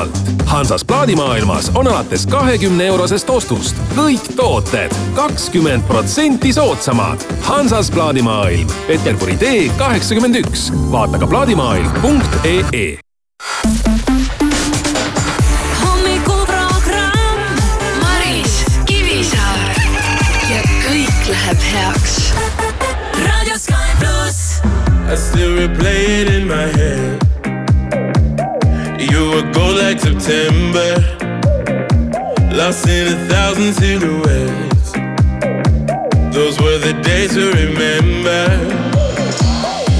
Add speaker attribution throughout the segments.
Speaker 1: pealt. Hansas plaadimaailmas on alates kahekümne eurosest ostust kõik tooted kakskümmend protsenti soodsamad. Hansas plaadimaailm, Peterburi tee kaheksakümmend üks. vaata ka plaadimaailm.ee
Speaker 2: hommikuprogramm Maris Kivisaar ja kõik läheb heaks.
Speaker 3: I still replay it in my head. You were gold like September, lost in a thousand silhouettes. Those were the days to remember.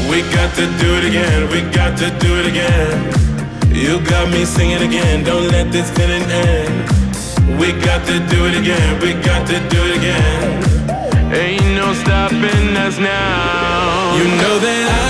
Speaker 3: We got to do it again, we got to do it again. You got me singing again, don't let this feeling end. We got to do it again, we got to do it again. Ain't no stopping us now. You know that been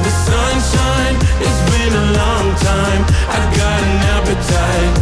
Speaker 3: the sunshine. It's been a long time. I've got an appetite.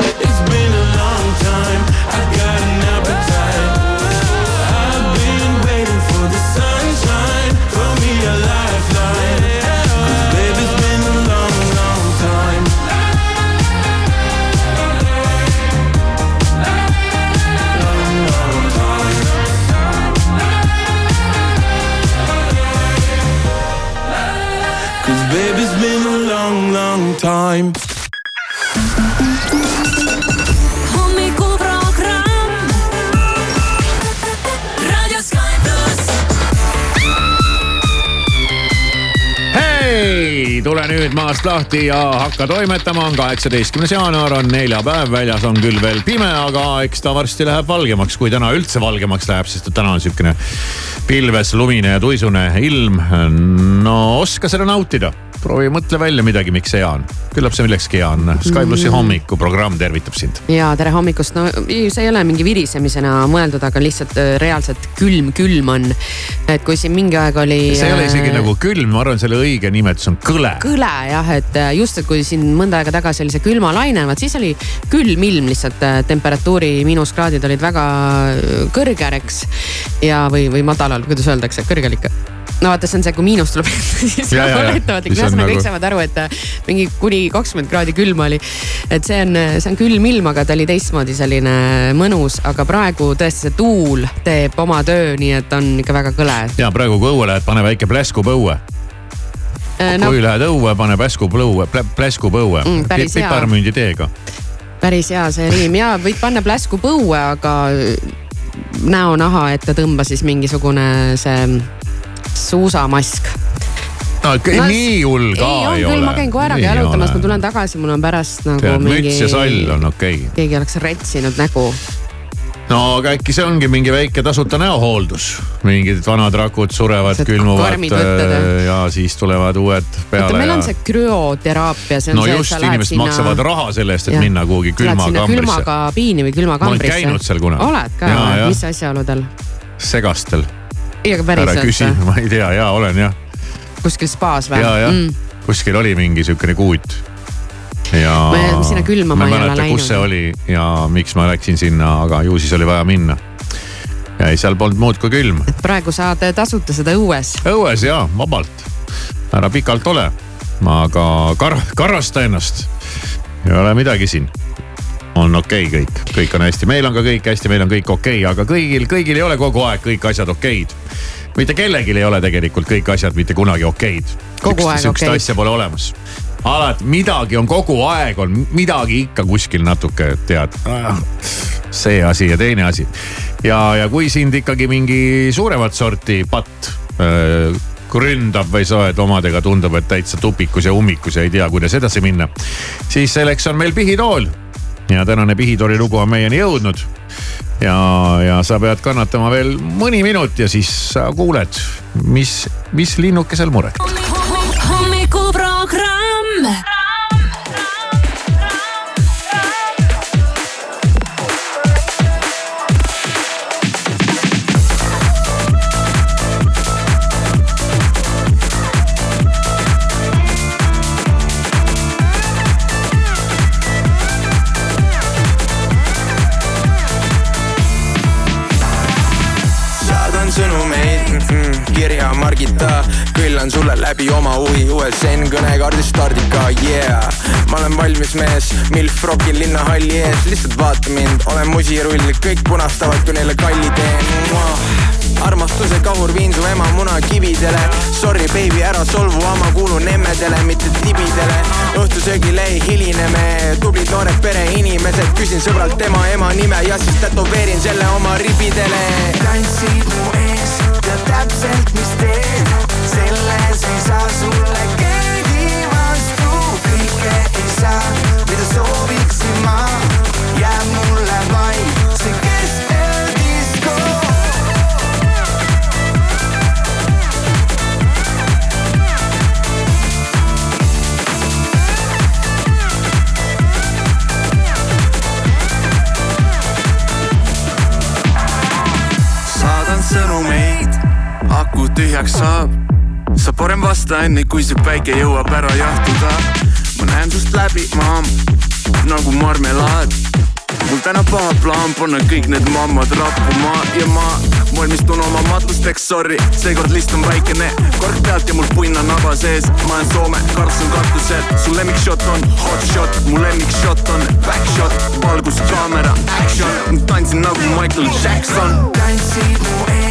Speaker 3: Time.
Speaker 4: hei, tule nüüd maast lahti ja hakka toimetama, on kaheksateistkümnes jaanuar, on neljapäev, väljas on küll veel pime, aga eks ta varsti läheb valgemaks, kui täna üldse valgemaks läheb, sest et täna on sihukene pilves, lumine ja tuisune ilm. no oska seda nautida, proovi mõtle välja midagi, miks hea on. küllap see millekski hea on. Sky plussi hommikuprogramm tervitab sind.
Speaker 5: ja tere hommikust, no see ei ole mingi virisemisena mõeldud, aga lihtsalt äh, reaalselt külm, külm on. et kui siin mingi aeg oli.
Speaker 4: see ei ole isegi nagu külm, ma arvan, selle õige nimetus on kõle.
Speaker 5: kõle jah, et äh, just, et kui siin mõnda aega tagasi oli see külmalaine, vaat siis oli külm ilm lihtsalt, temperatuuri miinuskraadid olid väga äh, kõrgereks ja, või, või madalal, kuidas öeldakse, kõrgel ikka no vaata, see on see, kui miinus tuleb siis
Speaker 4: Ja, ja, Mis on
Speaker 5: ühesõnaga
Speaker 4: nagu-
Speaker 5: kõik saavad aru, et äh, mingi kuni kakskümmend kraadi külma oli. et see on, see on külm ilm, aga ta oli teistmoodi selline mõnus, aga praegu tõesti see tuul teeb oma töö, nii et on ikka väga kõle.
Speaker 4: ja praegu, kui õue lähed, pane väike pläskupõue
Speaker 5: no
Speaker 4: kui lähed õue, pane pläskupõue, pläskupõue
Speaker 5: Mm, päris hea.
Speaker 4: piparmündi teega.
Speaker 5: päris hea see riim ja võid panna pläsku põue, aga näonaha ette tõmba siis mingisugune see suusamask.
Speaker 4: no
Speaker 5: No,
Speaker 4: nii hull ka
Speaker 5: ei, on
Speaker 4: ei ole.
Speaker 5: ma käin koeraga jalutamas, ma tulen tagasi, mul on pärast nagu
Speaker 4: tead,
Speaker 5: mingi.
Speaker 4: müts ja sall on okei okay..
Speaker 5: keegi oleks retsinud nägu.
Speaker 4: no aga äkki see ongi mingi väike tasuta näohooldus, mingid vanad rakud surevad, külmuvad ja siis tulevad uued peale.
Speaker 5: oota, meil
Speaker 4: ja...
Speaker 5: on see krüoteraapia, see on
Speaker 4: no
Speaker 5: see,
Speaker 4: just, inimesed sinna... maksavad raha selle eest, et
Speaker 5: Jah.
Speaker 4: minna kuhugi külmakambrisse.
Speaker 5: külmakabiini või külmakambrisse.
Speaker 4: ma olen käinud seal kunagi.
Speaker 5: oled ka, mis asjaoludel?
Speaker 4: segastel.
Speaker 5: Ei, aga
Speaker 4: ära küsi,
Speaker 5: päriselt?
Speaker 4: ma ei tea, jaa olen jah.
Speaker 5: kuskil spaas või?
Speaker 4: ja, jah mm., kuskil oli mingi siukene kuut ja.
Speaker 5: me sinna külma ma ei ole läinud.
Speaker 4: kus see oli ja miks ma läksin sinna, aga ju siis oli vaja minna. ja ei, seal polnud muud kui külm.
Speaker 5: praegu saad tasuta seda õues.
Speaker 4: õues ja, vabalt. ära pikalt ole, aga kar-, karrasta ennast. ei ole midagi siin on okei okay kõik, kõik on hästi, meil on ka kõik hästi, meil on kõik okei okay,, aga kõigil, kõigil ei ole kogu aeg kõik asjad okeid. Mitte kellelgi ei ole tegelikult kõik asjad mitte kunagi okeid. okeid.
Speaker 5: okeid.
Speaker 4: asja pole olemas. alati midagi on kogu aeg on midagi ikka kuskil natuke tead. see asi ja teine asi. ja, ja kui sind ikkagi mingi suuremat sorti patt öö, ründab või sa oled omadega, tundub, et täitsa tupikus ja ummikus ja ei tea, kuidas edasi minna. siis selleks on meil pihitool ja tänane pihitooli lugu on meieni jõudnud. Ja, ja sa pead kannatama veel mõni minut ja siis sa kuuled, mis, mis linnukesel muret.
Speaker 6: Kõllan sulle läbi oma huvi USN kõnekaardi stardika, yeah. ma olen valmis mees, milf rokil linnahalli ees, lihtsalt vaata mind, olen musirull, kõik punastavad, kui neile kalli teen. Armastuse kahur viin su ema munakividele Sorry baby, ära solvu, ma kuulun emmedele, mitte tibidele. Õhtusöögile ei hiline me, tublid noored pereinimesed. Küsin sõbralt tema ema nime ja siis tätoveerin selle oma ribidele. Tantsid mu ees, tead täpselt, mis teed selles ei saa sulle keegi vastu. Kõike ei saa, mida sooviksin ma. Jääb mulle vaid see keskeldisko
Speaker 7: saadan sõnumeid, aku tühjaks saab. sa parem vasta enne, kui see päike jõuab ära jahtuda. ma näen sust läbi, maam, nagu marmelaad. mul täna paha plaan panna kõik need mammad rappuma ja ma valmistun oma matusteks, sorry, seekord list on väikene. kork pealt ja mul punn on naba sees, ma olen Soome, karts on katusel. su lemmikshot on hot shot, mu lemmikshot on back shot, valgus, kaamera, action. tantsin nagu Michael Jackson.
Speaker 6: tantsid mu ees,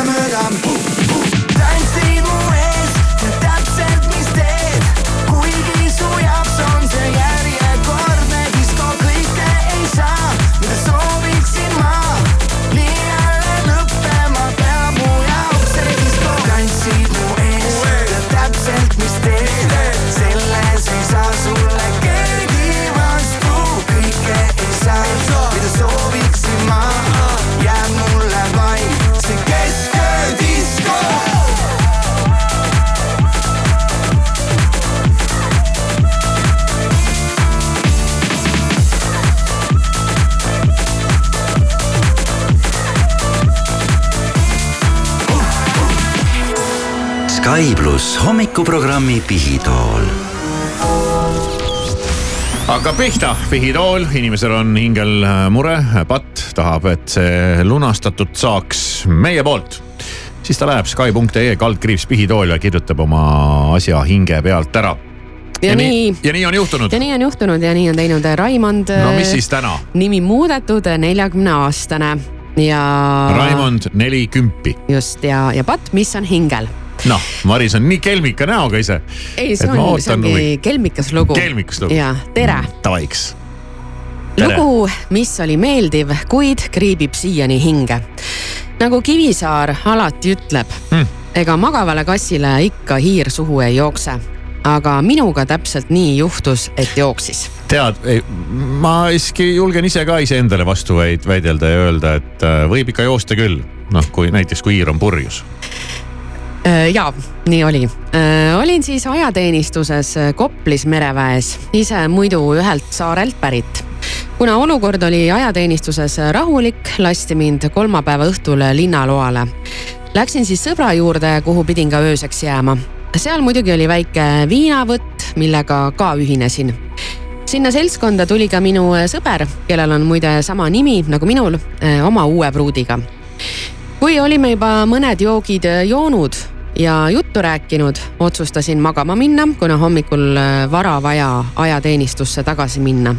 Speaker 8: Sky pluss hommikuprogrammi Pihitool
Speaker 4: hakkab pihta, pihitool, inimesel on hingel äh, mure, patt, tahab, et see lunastatud saaks meie poolt. siis ta läheb Sky.ee kaldkriips pihitool ja kirjutab oma asja hinge pealt ära.
Speaker 5: ja nii,
Speaker 4: ja nii on juhtunud
Speaker 5: ja. nii on juhtunud ja nii on teinud Raimond.
Speaker 4: no mis siis täna?
Speaker 5: nimi muudetud, neljakümne aastane ja.
Speaker 4: Raimond neli kümpi.
Speaker 5: just ja, ja patt, mis on hingel.
Speaker 4: noh, Maris on nii kelmika näoga ise.
Speaker 5: ei, see on, see ongi
Speaker 4: huvi.
Speaker 5: kelmikas lugu.
Speaker 4: Kelmikas lugu.
Speaker 5: ja tere
Speaker 4: Davaiks. tere.
Speaker 5: lugu, mis oli meeldiv, kuid kriibib siiani hinge. nagu Kivisaar alati ütleb
Speaker 4: Hmm.
Speaker 5: ega magavale kassile ikka hiir suhu ei jookse. aga minuga täpselt nii juhtus, et jooksis.
Speaker 4: tead, ma siiski julgen ise ka iseendale vastu väid-, väidelda ja öelda, et äh, võib ikka joosta küll. noh, kui näiteks, kui hiir on purjus.
Speaker 5: Ja nii oli. olin siis ajateenistuses äh, Koplis mereväes, ise muidu ühelt saarelt pärit kuna olukord oli ajateenistuses rahulik, lasti mind kolmapäeva õhtul linnaloale. Läksin siis sõbra juurde, kuhu pidin ka ööseks jääma. seal muidugi oli väike viinavõtt, millega ka ühinesin. sinna seltskonda tuli ka minu sõber, kellel on muide sama nimi nagu minul, oma uue pruudiga. Kui olime juba mõned joogid joonud ja juttu rääkinud, otsustasin magama minna, kuna hommikul vara vaja ajateenistusse tagasi minna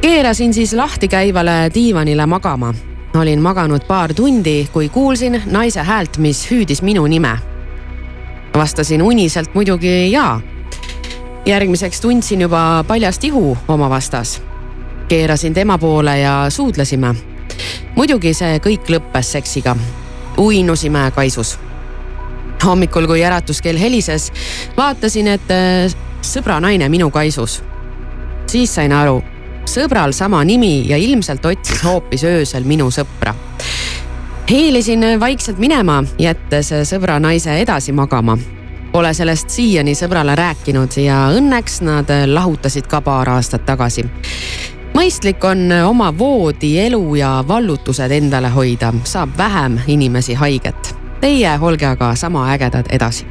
Speaker 5: keerasin siis lahti käivale diivanile magama. olin maganud paar tundi, kui kuulsin naise häält, mis hüüdis minu nime. vastasin uniselt muidugi jaa. järgmiseks tundsin juba paljast ihu oma vastas. keerasin tema poole ja suudlesime. Muidugi see kõik lõppes seksiga. uinusime kaisus. hommikul, kui äratuskell helises, vaatasin, et äh, sõbra naine minu kaisus. siis sain aru sõbral sama nimi ja ilmselt otsis hoopis öösel minu sõpra. hiilisin vaikselt minema, jättes sõbra naise edasi magama. Pole sellest siiani sõbrale rääkinud ja õnneks nad lahutasid ka paar aastat tagasi. Mõistlik on oma voodi elu ja vallutused endale hoida, saab vähem inimesi haiget. Teie olge aga sama ägedad edasi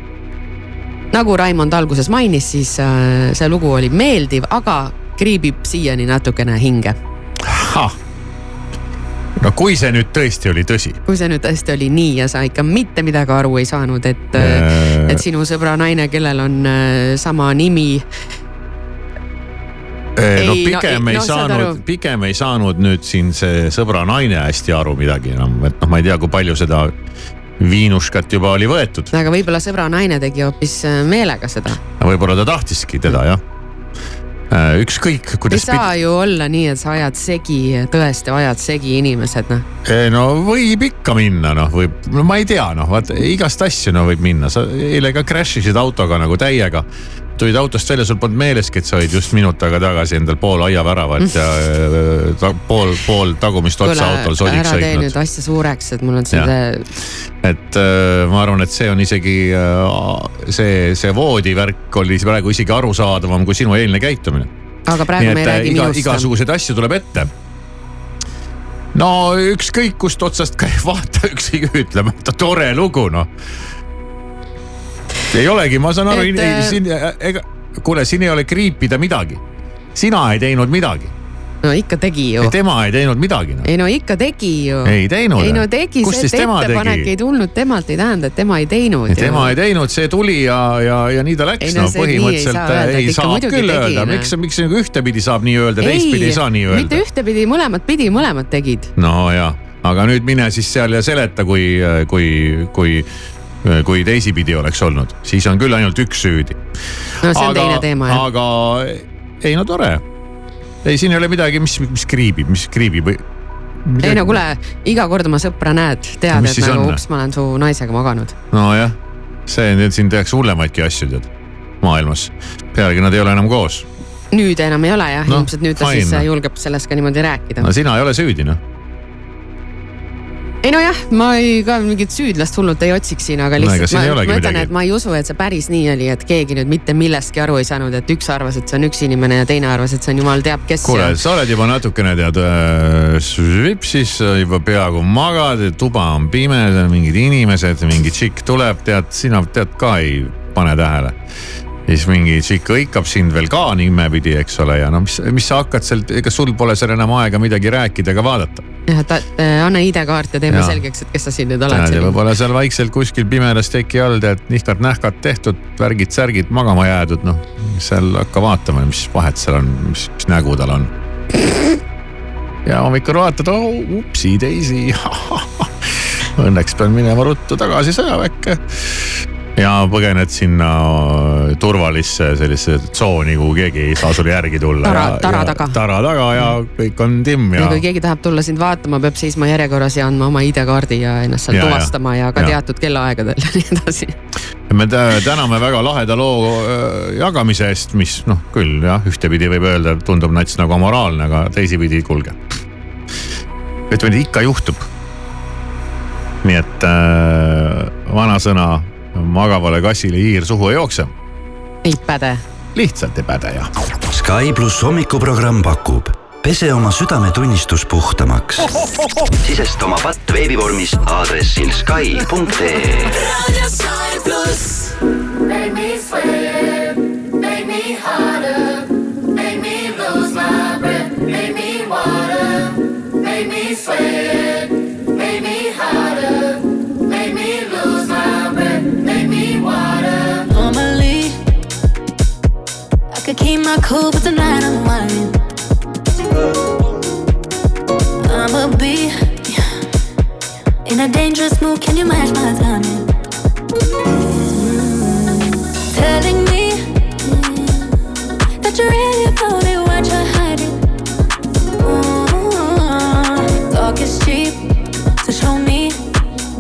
Speaker 5: nagu Raimond alguses mainis, siis äh, see lugu oli meeldiv, aga kriibib siiani natukene hinge.
Speaker 4: no kui see nüüd tõesti oli tõsi.
Speaker 5: kui see nüüd tõesti oli nii ja sa ikka mitte midagi aru ei saanud, et,
Speaker 4: Äh.
Speaker 5: et sinu sõbra naine, kellel on äh, sama nimi,
Speaker 4: no
Speaker 5: Ei, no-
Speaker 4: pigem
Speaker 5: ei-
Speaker 4: ei
Speaker 5: no
Speaker 4: saanud, pigem ei saanud nüüd siin see sõbra naine hästi aru midagi enam, et noh, ma ei tea, kui palju seda viinuškat juba oli võetud.
Speaker 5: aga võib-olla sõbra naine tegi hoopis äh, meelega seda.
Speaker 4: võib-olla ta tahtiski teda jah. ükskõik,
Speaker 5: ei
Speaker 4: kuidas
Speaker 5: saa ju olla nii, et sa ajad segi, tõesti ajad segi inimesed, noh.
Speaker 4: No võib ikka minna, noh, võib, no ma ei tea, noh, vaata igast asju no võib minna, sa eile ka crash isid autoga nagu täiega. Tulid autost välja, sul polnud meeleski, et sa olid just minut aega tagasi endal pool aiaväravat ja eh, ta, pool, pool tagumist otsa autol sodiks
Speaker 5: ära tee
Speaker 4: sõitnud
Speaker 5: nüüd. asja suureks, et mul on siin see,
Speaker 4: et äh, ma arvan, et see on isegi äh, see, see voodivärk oli praegu isegi arusaadavam kui sinu eilne käitumine.
Speaker 5: aga praegu me ei
Speaker 4: äh,
Speaker 5: räägi
Speaker 4: iga,
Speaker 5: minust.
Speaker 4: igasuguseid asju tuleb ette. no ükskõik kust otsast vaata ükskõik ütleme, tore lugu noh. Ei olegi, ma saan aru
Speaker 5: Et,, äh,
Speaker 4: siin, ega kuule, siin ei ole kriipida midagi. sina ei teinud midagi,
Speaker 5: no ikka tegi ju.
Speaker 4: tema ei teinud midagi no..
Speaker 5: ei no ikka tegi ju.
Speaker 4: ei teinud.
Speaker 5: ei no tegi, see
Speaker 4: tema
Speaker 5: ettepanek
Speaker 4: tegi
Speaker 5: ei? tulnud temalt, ei tähenda, et tema ei teinud.
Speaker 4: tema ei teinud, see tuli ja, ja, ja nii ta läks.
Speaker 5: Ei no
Speaker 4: no
Speaker 5: nii ei
Speaker 4: põhimõtteliselt
Speaker 5: saa öelda, et
Speaker 4: ei
Speaker 5: ikka
Speaker 4: saa
Speaker 5: muidugi
Speaker 4: küll
Speaker 5: tegi,
Speaker 4: öelda,
Speaker 5: noh.
Speaker 4: miks, miks nagu ühtepidi saab nii öelda, teistpidi ei saa nii
Speaker 5: mitte
Speaker 4: öelda.
Speaker 5: ühtepidi, mõlemat pidi, mõlemad tegid.
Speaker 4: no ja, aga nüüd mine siis seal ja seleta, kui, kui, kui, kui teisipidi oleks olnud, siis on küll ainult üks süüdi.
Speaker 5: no see on teine teema jah.
Speaker 4: aga ei no tore. ei, siin ei ole midagi, mis, mis kriibib, mis kriibib või.
Speaker 5: ei no kuule, iga kord oma sõpra näed, tead, et nagu ups, ma olen su naisega maganud.
Speaker 4: nojah, see nüüd siin tehakse hullemaidki asju tead maailmas, pealegi nad ei ole enam koos
Speaker 5: nüüd enam ei ole jah no,, ilmselt nüüd ta
Speaker 4: fine,
Speaker 5: siis
Speaker 4: noh.
Speaker 5: julgeb sellest ka niimoodi rääkida
Speaker 4: no.. sina ei ole süüdi noh.
Speaker 5: Ei nojah, ma ei, ka mingit süüdlast hullult ei otsiks siin, aga
Speaker 4: No
Speaker 5: lihtsalt
Speaker 4: ei
Speaker 5: ma, ma ütlen, et ma ei usu, et see päris nii oli, et keegi nüüd mitte millestki aru ei saanud, et üks arvas, et see on üks inimene ja teine arvas, et see on jumal teab kes.
Speaker 4: kuule, sa oled juba natukene tead äh, svipsis, juba peaaegu magad, tuba on pime, mingid inimesed, mingi tšikk tuleb, tead, sina tead ka ei pane tähele. Siis mingi tšikk hõikab sind veel ka nimepidi, eks ole, ja no mis, mis sa hakkad sealt, ega sul pole seal enam aega midagi rääkida ega vaadata.
Speaker 5: jah, et äh, anna ID-kaart ja teeme
Speaker 4: Jaa.
Speaker 5: selgeks, et kes sa siin nüüd oled
Speaker 4: ja võib-olla seal vaikselt kuskil pimedas teki all tead nihkad-nähkad tehtud, värgid-särgid magama jäädud, noh. seal hakka vaatama, mis vahet seal on, mis, mis nägu tal on. ja hommikul vaatad, oh upsi-daisy. Õnneks pean minema ruttu tagasi sõjaväkke ja põgened sinna turvalisse sellisesse tsooni, kuhu keegi ei saa sulle järgi tulla.
Speaker 5: Tara- tara taga.
Speaker 4: tara taga ja kõik on timm
Speaker 5: ja
Speaker 4: ja
Speaker 5: kui keegi tahab tulla sind vaatama, peab seisma järjekorras ja andma oma ID-kaardi ja ennast seal
Speaker 4: Ja, ja.
Speaker 5: tuvastama ja, ka
Speaker 4: Ja.
Speaker 5: teatud kellaaegadel ja nii edasi.
Speaker 4: me tä- täname väga laheda loo äh, jagamise eest, mis noh, küll jah, ühtepidi võib öelda, tundub nats nagu amoraalne, aga teisipidi, kuulge. ütleme, ikka juhtub. nii et äh, vanasõna magavale kassile hiir suhu ei jookse,
Speaker 5: ei päde.
Speaker 4: lihtsalt ei päde ja.
Speaker 8: Sky pluss hommikuprogramm pakub pese oma südametunnistus puhtamaks. sisesta oma patt veebivormis aadressil Sky.ee.
Speaker 9: Make me sweat, my
Speaker 10: cool, but tonight I'm whining. I'ma be in a dangerous mood. Can you match my timing? Telling me that you're really about it, what you're hiding. Ooh, Talk is cheap, so show me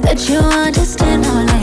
Speaker 10: that you understand how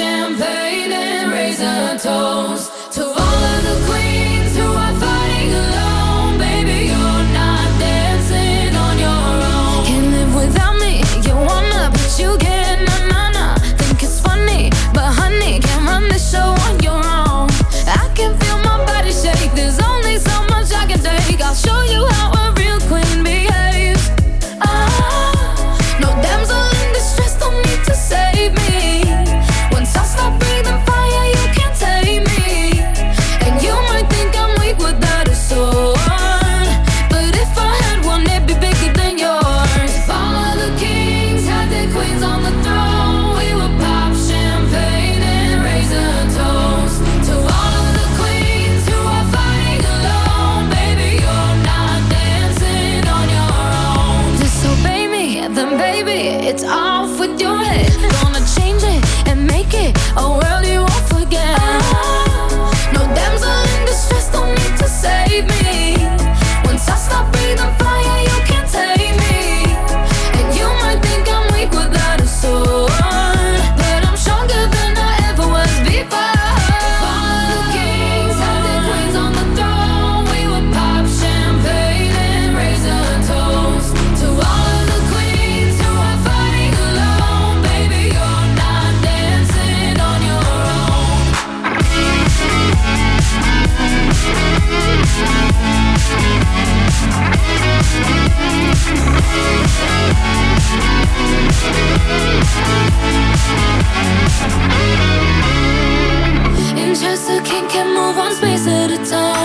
Speaker 9: champagne and raise a toast
Speaker 10: can
Speaker 11: move one space at a time.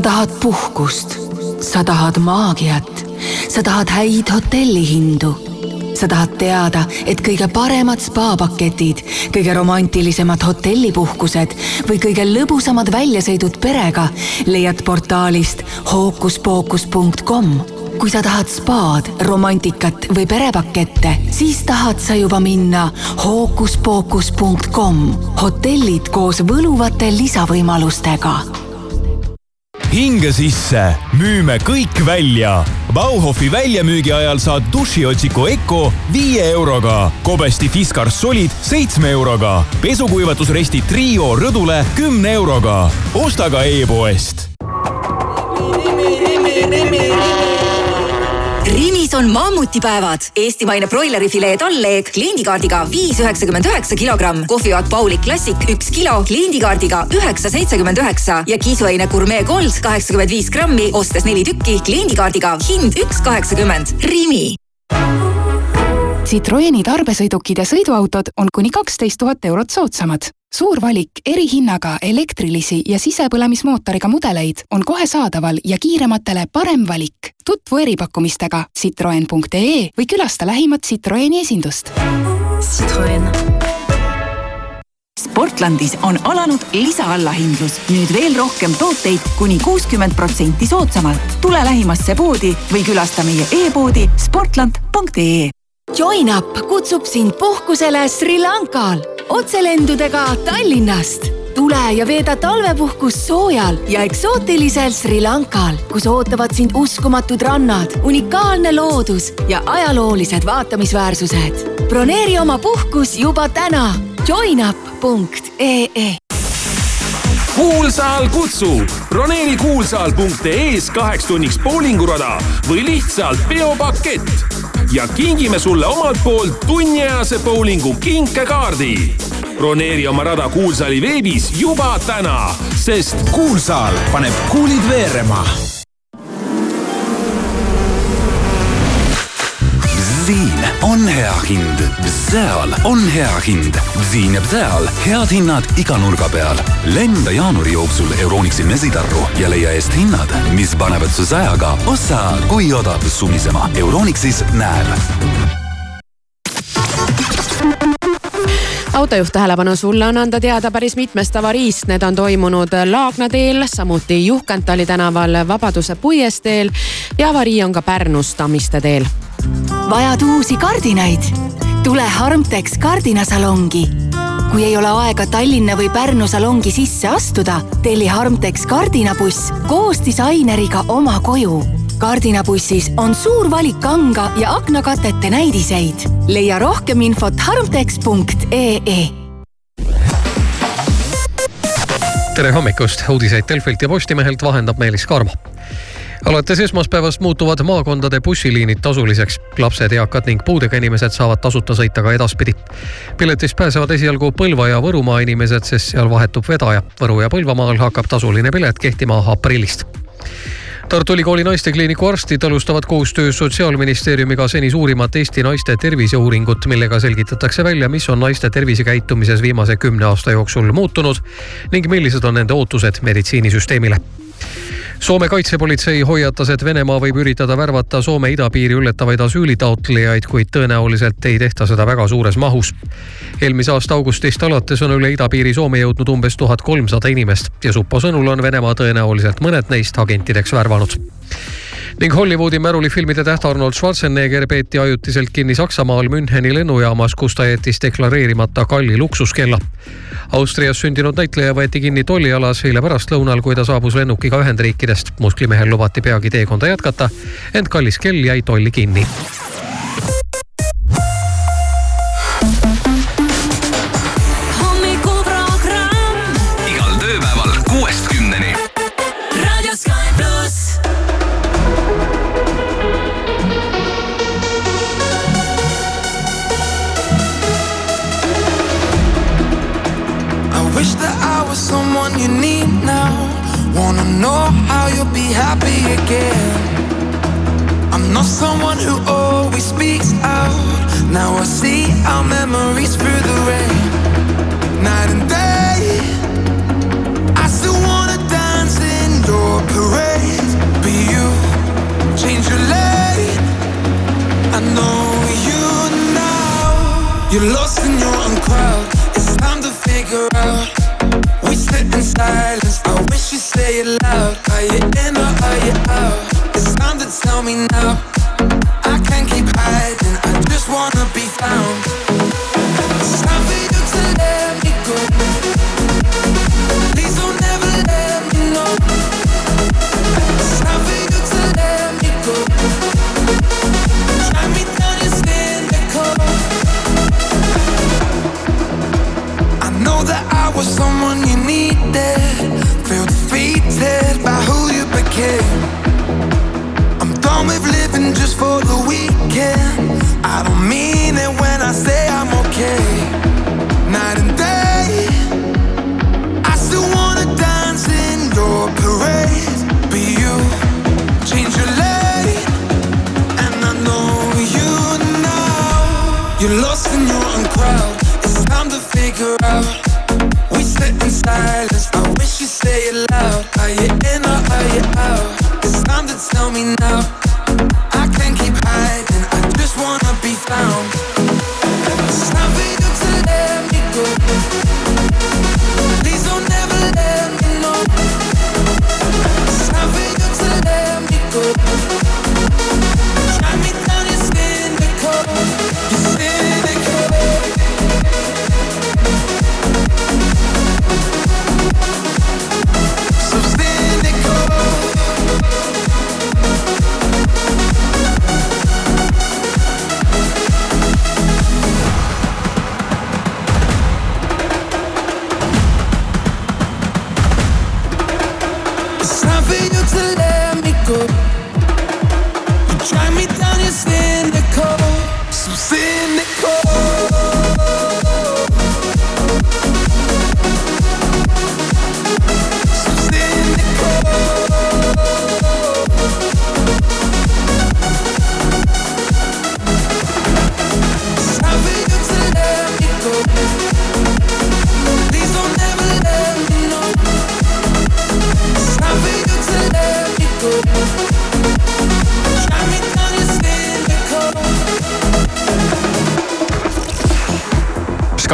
Speaker 12: Sa tahad puhkust, sa tahad maagiat, sa tahad häid hotellihindu. sa tahad teada, et kõige paremad spaapaketid, kõige romantilisemad hotellipuhkused või kõige lõbusamad väljasõidud perega leiad portaalist hookuspookus.com kui sa tahad spaad, romantikat või perepakette, siis tahad sa juba minna hookuspookus.com. hotellid koos võluvate lisavõimalustega
Speaker 13: hinge sisse, müüme kõik välja. Bauhofi väljamüügi ajal saad dušiotsiku Eco viie euroga, Kobesti Fiskars Solid seitsme euroga, pesukuivatusresti Trio rõdule kümne euroga. osta ka e-poest
Speaker 14: Rimis on mammutipäevad, eestimaine broilerifilee tallleeg kliendikaardiga viis üheksakümmend üheksa kilogramm, kohvivaat Pauli Classic üks kilo kliendikaardiga üheksa seitsekümmend üheksa ja kisuaine Gourmet Gold kaheksakümmend viis grammi, ostes neli tükki kliendikaardiga hind üks kaheksakümmend. Rimi.
Speaker 15: Citroeni tarbesõidukid ja sõiduautod on kuni kaksteist tuhat eurot soodsamad. Suur valik erihinnaga elektrilisi ja sisepõlemismootoriga mudeleid on kohe saadaval ja kiirematele parem valik. tutvu eripakkumistega citroen.ee või külasta lähimat Citroeni esindust.
Speaker 14: Citroen. Sportlandis on alanud lisaallahindlus, nüüd veel rohkem tooteid kuni kuuskümmend protsenti soodsamalt. tule lähimasse poodi või külasta meie e-poodi sportland.ee
Speaker 12: Join up kutsub sind puhkusele Sri Lankal otselendudega Tallinnast. tule ja veeda talvepuhkus soojal ja eksootilisel Sri Lankal, kus ootavad sind uskumatud rannad, unikaalne loodus ja ajaloolised vaatamisväärsused. broneeri oma puhkus juba täna joinup.ee
Speaker 1: kuulsaal kutsub, broneeri kuulsaal.ee-s kaheks tunniks boulingurada või lihtsalt peopakett ja kingime sulle omalt poolt tunniajase bowlingu kinkekaardi. broneeri oma rada Kuulsaali veebis juba täna, sest
Speaker 16: kuulsaal paneb kuulid veerema.
Speaker 8: On hea hind, Bzeal on hea hind, Bziin ja Bzeal head hinnad iga nurga peal. lenda jaanuari jooksul Euronixi mesitarru ja leia eest hinnad, mis panevad su sajaga ossa kui odav sumisema. Euronixis näeb
Speaker 5: autojuht tähelepanu sulle on anda teada päris mitmest avariist, need on toimunud Laagna teel, samuti Juhkentali tänaval Vabaduse puiesteel ja avarii on ka Pärnus Tammiste teel.
Speaker 12: Vajad uusi kardinaid? tule Harmtex kardinasalongi. kui ei ole aega Tallinna või Pärnu salongi sisse astuda, telli Harmtex kardinabuss koos disaineriga oma koju. kardinabussis on suur valik kanga ja aknakatete näidiseid. leia rohkem infot harmtex.ee
Speaker 17: tere hommikust, uudiseid Delfilt ja Postimehelt vahendab Meelis Karmo alates esmaspäevast muutuvad maakondade bussiliinid tasuliseks. lapsed, eakad ning puudega inimesed saavad tasuta sõita ka edaspidi. piletist pääsevad esialgu Põlva ja Võrumaa inimesed, sest seal vahetub vedaja. Võru ja Põlvamaal hakkab tasuline pilet kehtima aprillist Tartu Ülikooli naistekliiniku arstid alustavad koostöös Sotsiaalministeeriumiga seni suurimat Eesti naiste terviseuuringut, millega selgitatakse välja, mis on naiste tervisekäitumises viimase kümne aasta jooksul muutunud ning millised on nende ootused meditsiinisüsteemile Soome kaitsepolitsei hoiatas, et Venemaa võib üritada värvata Soome idapiiri ületavaid asüülitaotlejaid, kuid tõenäoliselt ei tehta seda väga suures mahus. eelmise aasta augustist alates on üle idapiiri Soome jõudnud umbes tuhat kolmsada inimest ja Supo sõnul on Venemaa tõenäoliselt mõned neist agentideks värvanud ning Hollywoodi märulifilmide täht Arnold Schwarzenegger peeti ajutiselt kinni Saksamaal Müncheni lennujaamas, kus ta jättis deklareerimata kalli luksuskella. Austrias sündinud näitleja võeti kinni tollialas eile pärastlõunal, kui ta saabus lennukiga Ühendriikidest. musklimehel lubati peagi teekonda jätkata, ent kallis kell jäi tolli kinni.
Speaker 6: Happy again. I'm not someone who always speaks out. Now I see our memories through the rain. Night and day. I still wanna dance in your parade. Be you, change your lane. I know you now. You're lost in your own crowd. It's time to figure out. We sit in silence. Say it loud. Are you in or are you out? It's time to tell me now. I can't keep hiding. I just wanna be found. It's time for you to let me go. Please don't ever let me know. It's time for you to let me go. Try me down, you're cynical. I know that I was someone you needed. Just for the weekend. I don't mean it when I say I'm okay. Night and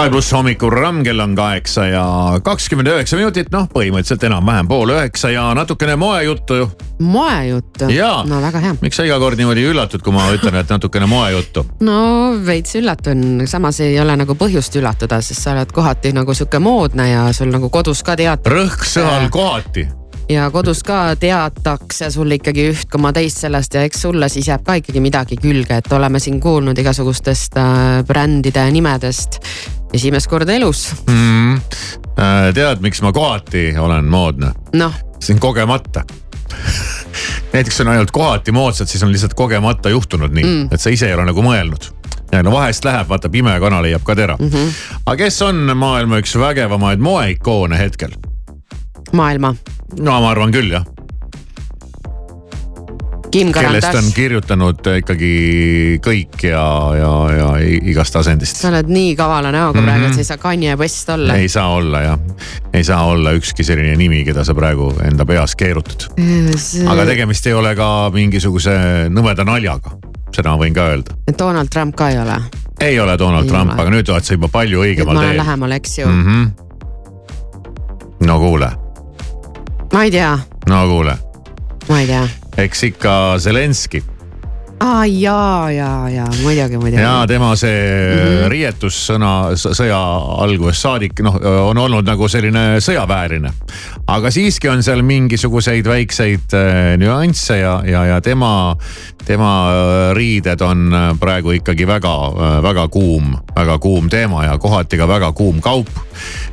Speaker 4: Sky pluss hommikuprogramm, kell on kaheksa ja kakskümmend üheksa minutit, noh, põhimõtteliselt enam-vähem pool üheksa ja natukene moejuttu ju.
Speaker 5: moejuttu. No väga hea.
Speaker 4: miks sa iga kord niimoodi üllatud, kui ma ütlen, et natukene moejuttu?
Speaker 5: no veits üllatun, samas ei ole nagu põhjust üllatuda, sest sa oled kohati nagu sihuke moodne ja sul nagu kodus ka tead.
Speaker 4: rõhk sõnal kohati.
Speaker 5: ja kodus ka teatakse sulle ikkagi üht koma teist sellest ja eks sulle siis jääb ka ikkagi midagi külge, et oleme siin kuulnud igasugustest äh, brändide nimedest esimest korda elus.
Speaker 4: mm.. tead, miks ma kohati olen moodne?
Speaker 5: noh,
Speaker 4: see on kogemata näiteks on ainult kohati moodsad, siis on lihtsalt kogemata juhtunud nii
Speaker 5: Mm.
Speaker 4: et sa ise ei ole nagu mõelnud. ja no vahest läheb, vaata pime kana leiab ka tera mm. -hmm. aga kes on maailma üks vägevamaid moeikoone hetkel?
Speaker 5: maailma.
Speaker 4: no ma arvan küll jah, kellest on kirjutanud ikkagi kõik ja, ja, ja igast asendist.
Speaker 5: sa oled nii kavala näoga praegu, et sa ei saa Kanye West olla.
Speaker 4: ei saa olla jah, ei saa olla ükski selline nimi, keda sa praegu enda peas keerutad. aga tegemist ei ole ka mingisuguse nõmeda naljaga, seda ma võin ka öelda.
Speaker 5: Donald Trump ka ei ole.
Speaker 4: ei ole Donald
Speaker 5: Ei
Speaker 4: Trump, aga nüüd oled sa juba palju õigemal teel
Speaker 5: lähemal, eks ju.
Speaker 4: mm. -hmm. no kuule,
Speaker 5: ma ei tea,
Speaker 4: no kuule,
Speaker 5: ma ei tea.
Speaker 4: Eks ikka Zelenski
Speaker 5: aa ja, ja, ja muidugi, muidugi.
Speaker 4: ja tema see mm. -hmm. riietussõna sõja algusest saadik, noh, on olnud nagu selline sõjaväeline. aga siiski on seal mingisuguseid väikseid äh, nüansse ja, ja, ja tema, tema äh, riided on äh, praegu ikkagi väga, väga kuum, väga kuum teema ja kohati ka väga kuum kaup.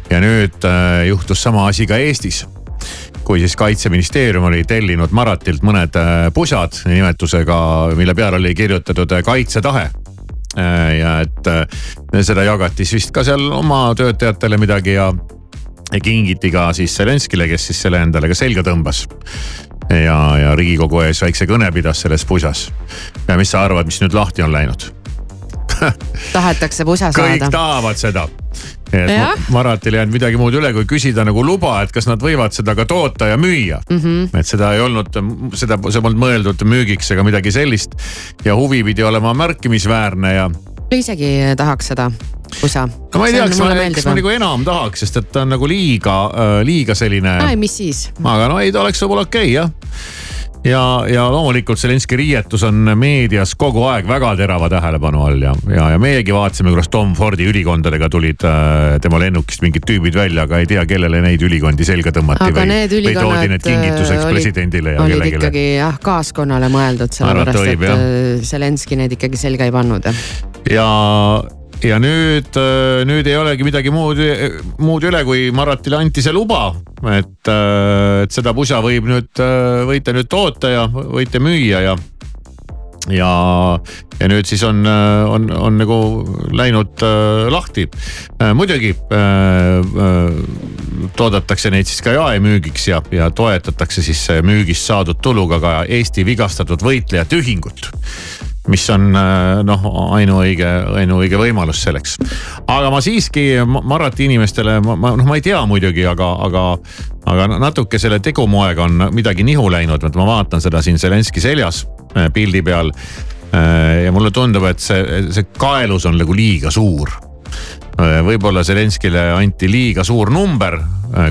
Speaker 4: ja nüüd juhtus sama asi ka Eestis kui siis kaitseministeerium oli tellinud Maratilt mõned äh, pusad nimetusega, mille peale oli kirjutatud äh, kaitsetahe. ja et äh, seda jagati siis vist ka seal oma töötajatele midagi ja kingiti ka siis Zelenskile, kes siis selle endale ka selga tõmbas. ja, ja riigikogu ees väikse kõne pidas selles pusas. ja mis sa arvad, mis nüüd lahti on läinud?
Speaker 5: tahetakse pusa
Speaker 4: kõik
Speaker 5: saada.
Speaker 4: tahavad seda. Et. Ma- Maratil ei jäänud midagi muud üle, kui küsida nagu luba, et kas nad võivad seda ka toota ja müüa
Speaker 5: Mm -hmm.
Speaker 4: et seda ei olnud, seda, see polnud mõeldud müügiks ega midagi sellist. ja huvi pidi olema märkimisväärne ja
Speaker 5: isegi tahaks seda pusa.
Speaker 4: no ma ei tea, kas ma, kas ma nagu enam tahaks, sest et ta on nagu liiga, liiga selline.
Speaker 5: mis siis?
Speaker 4: aga no ei, ta oleks võib-olla okei okay, jah. ja, ja loomulikult Zelenski riietus on meedias kogu aeg väga terava tähelepanu all ja, ja, ja meiegi vaatasime, kuidas Tom Fordi ülikondadega tulid äh, tema lennukist mingid tüübid välja, aga ei tea, kellele neid ülikondi selga tõmmati
Speaker 5: aga
Speaker 4: või,
Speaker 5: need
Speaker 4: või toodi
Speaker 5: ülikonnad
Speaker 4: need kingituseks
Speaker 5: äh, olid-
Speaker 4: presidendile ja
Speaker 5: olid
Speaker 4: kellelegi.
Speaker 5: ikkagi jah, kaaskonnale mõeldud, sellepärast et äh, Zelenski neid ikkagi selga ei pannud.
Speaker 4: ja, ja nüüd, nüüd ei olegi midagi muud, muud üle, kui Maratile anti see luba, et, et seda pusa võib nüüd, võite nüüd toota ja võite müüa ja. ja, ja nüüd siis on, on, on nagu läinud äh, lahti. muidugi äh, äh, toodetakse neid siis ka jaemüügiks ja, ja toetatakse siis müügist saadud tuluga ka Eesti Vigastatud Võitlejate Ühingut mis on äh, noh, ainuõige, ainuõige võimalus selleks. aga ma siiski Ma- Marati inimestele, ma, ma noh, ma ei tea muidugi, aga, aga, aga natuke selle tegumoega on midagi nihu läinud, et ma vaatan seda siin Zelenski seljas äh, pildi peal. ja mulle tundub, et see, see kaelus on nagu liiga suur. võib-olla Zelenskile anti liiga suur number,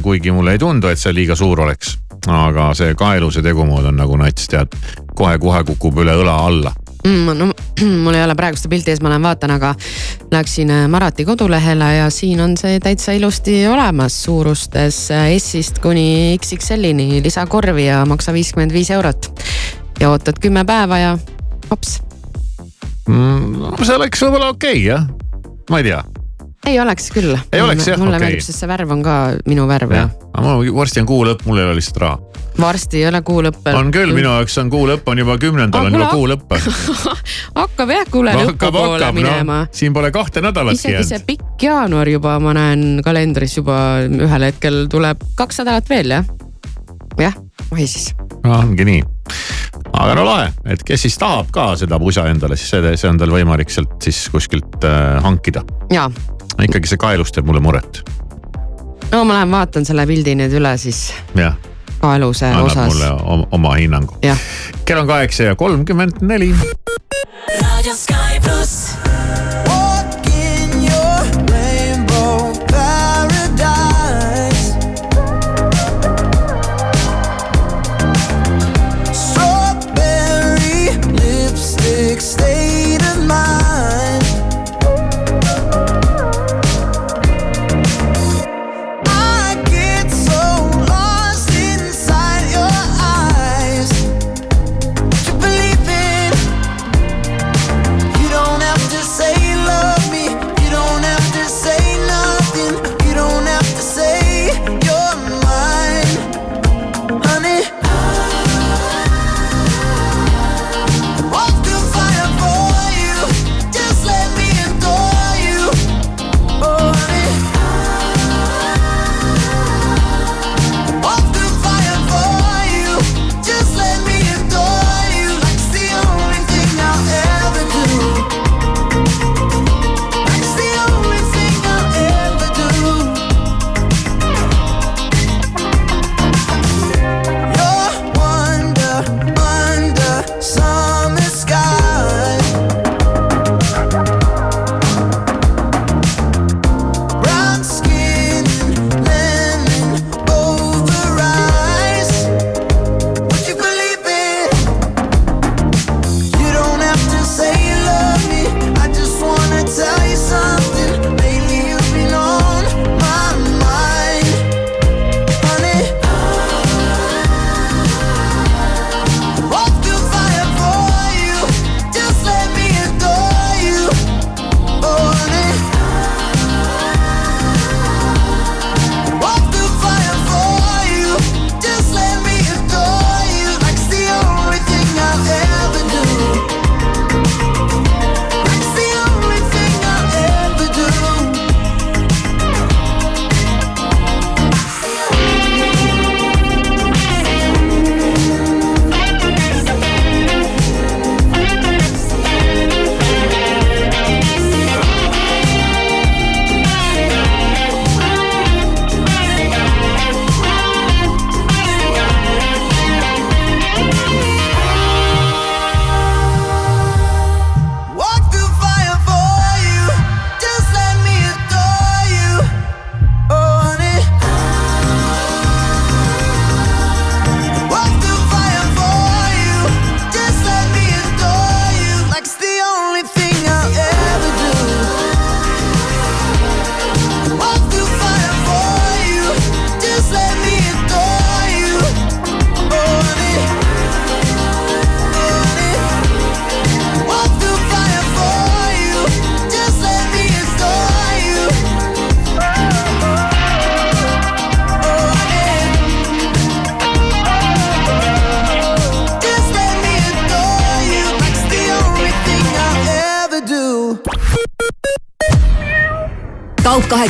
Speaker 4: kuigi mulle ei tundu, et see liiga suur oleks. aga see kaeluse tegumood on nagu nats, tead, kohe-kohe kukub üle õla alla
Speaker 5: mm,. no mul ei ole praegu seda pilti ees, ma lähen vaatan, aga läksin äh, Marati kodulehele ja siin on see täitsa ilusti olemas suurustes äh, S-ist kuni XXL-ini lisakorvi ja maksa viiskümmend viis eurot. ja ootad kümme päeva ja hops,
Speaker 4: mm,. see oleks võib-olla okei okay, jah, ma ei tea.
Speaker 5: ei oleks küll.
Speaker 4: Ei oleks, jah,
Speaker 5: mulle
Speaker 4: okei.
Speaker 5: meeldib, sest see värv on ka minu värv ja,
Speaker 4: aga mul varsti on kuu lõpp, mul ei ole lihtsalt raha.
Speaker 5: Varsti ei ole kuu lõpp.
Speaker 4: on küll, minu jaoks on kuu lõpp on juba kümnendal on
Speaker 5: Aga
Speaker 4: juba kuu lõpp.
Speaker 5: hakkab jah kuule lõpupoole minema
Speaker 4: no,. siin pole kahte nädalatki
Speaker 5: isegi see
Speaker 4: jäänud.
Speaker 5: pikk jaanuar juba, ma näen kalendris juba ühel hetkel tuleb kaks nädalat veel jah. jah, oi siis.
Speaker 4: ongi nii. aga no lahe, et kes siis tahab ka seda pusa endale, siis see, see on tal võimalik sealt siis kuskilt äh, hankida. ikkagi see kaelus teeb mulle muret,
Speaker 5: no ma lähen vaatan selle pildi nüüd üle siis
Speaker 4: jah.
Speaker 5: Kaeluse
Speaker 4: annab
Speaker 5: osas
Speaker 4: mulle. oma, oma hinnangu.
Speaker 5: jah,
Speaker 4: kell on kaheksa ja kolmkümmend neli.
Speaker 2: Radio Sky pluss.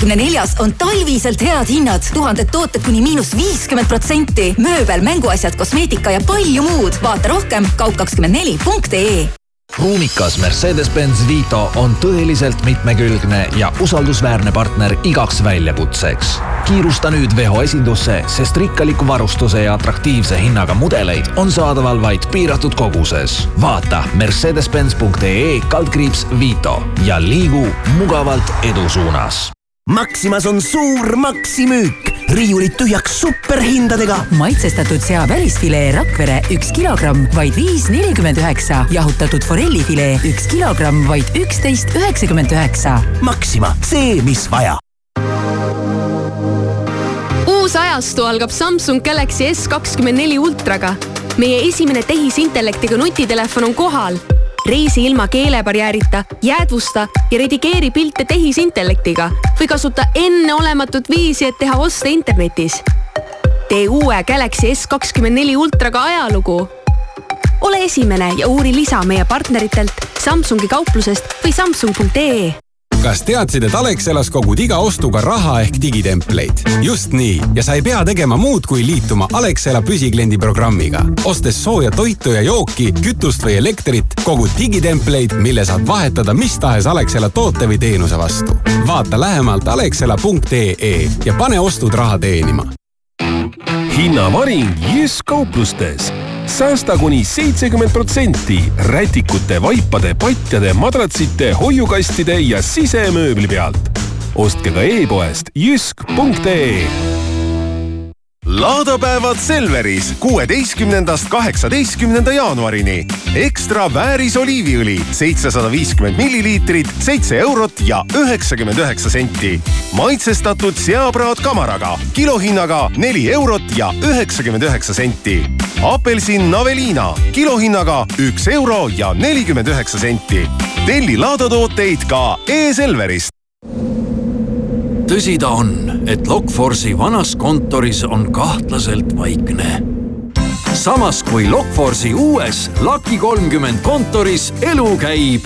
Speaker 14: Kahekümne neljas on talviselt head hinnad, tuhanded tooted kuni miinus viiskümmend protsenti, mööbel, mänguasjad, kosmeetika ja palju muud. vaata rohkem kaup24.ee
Speaker 18: ruumikas Mercedes-Benz Vito on tõeliselt mitmekülgne ja usaldusväärne partner igaks väljakutseks. kiirusta nüüd Veho esindusse, sest rikkaliku varustuse ja atraktiivse hinnaga mudeleid on saadaval vaid piiratud koguses. vaata mercedes-benz.ee kaldkriips Vito ja liigu mugavalt edu suunas
Speaker 19: Maximas on suur maksimüük, riiulid tühjaks superhindadega.
Speaker 20: maitsestatud sea välisfilee Rakvere üks kilogramm, vaid viis nelikümmend üheksa. jahutatud forellifilee üks kilogramm, vaid üksteist üheksakümmend üheksa.
Speaker 19: Maxima, see, mis vaja.
Speaker 21: uus ajastu algab Samsung Galaxy S kakskümmend neli ultraga. meie esimene tehisintellektiga nutitelefon on kohal reisi ilma keelebarjäärita, jäädvusta ja redigeeri pilte tehisintellektiga või kasuta enneolematut viisi, et teha oste internetis. tee uue Galaxy S kakskümmend neli ultraga ajalugu. ole esimene ja uuri lisa meie partneritelt Samsungi kauplusest või samsung.ee
Speaker 16: kas teadsid, et Alexelas kogud iga ostuga raha ehk digitempleid? just nii ja sa ei pea tegema muud, kui liituma Alexela püsikliendi programmiga. ostes sooja toitu ja jooki, kütust või elektrit, kogud digitempleid, mille saad vahetada mis tahes Alexela toote või teenuse vastu. vaata lähemalt alexela.ee ja pane ostud raha teenima.
Speaker 1: Hinnavaring Jysk kauplustes. Säästa kuni seitsekümmend protsenti rätikute, vaipade, patjade, madratsite, hoiukastide ja sisemööbli pealt. ostke ka e-poest jysk.ee
Speaker 22: laadapäevad Selveris kuueteistkümnendast kaheksateistkümnenda jaanuarini. ekstra vääris oliiviõli seitsesada viiskümmend milliliitrit, seitse eurot ja üheksakümmend üheksa senti. maitsestatud seapraad kamaraga kilohinnaga neli eurot ja üheksakümmend üheksa senti. apelsin Navelina kilohinnaga üks euro ja nelikümmend üheksa senti. telli laadatooteid ka e-Selverist
Speaker 23: tõsi ta on, et Lokforce'i vanas kontoris on kahtlaselt vaikne. samas kui Lokforce'i uues Lucky kolmkümmend kontoris elu käib.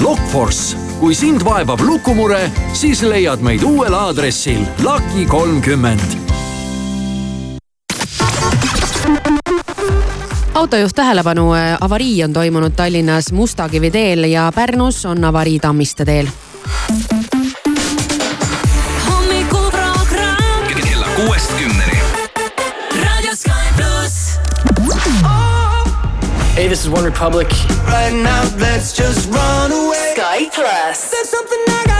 Speaker 23: Lokforce, kui sind vaevab lukumure, siis leiad meid uuel aadressil Lucky kolmkümmend
Speaker 5: autojuht tähelepanu, avarii on toimunud Tallinnas Mustakivi teel ja Pärnus on avarii Tammiste teel.
Speaker 10: Kella kuuest kümneni. Sky pluss. Oh.
Speaker 24: Hey, this is One Republic.
Speaker 6: Right now, let's just run away.
Speaker 10: Sky Plus.
Speaker 6: There's something I gotta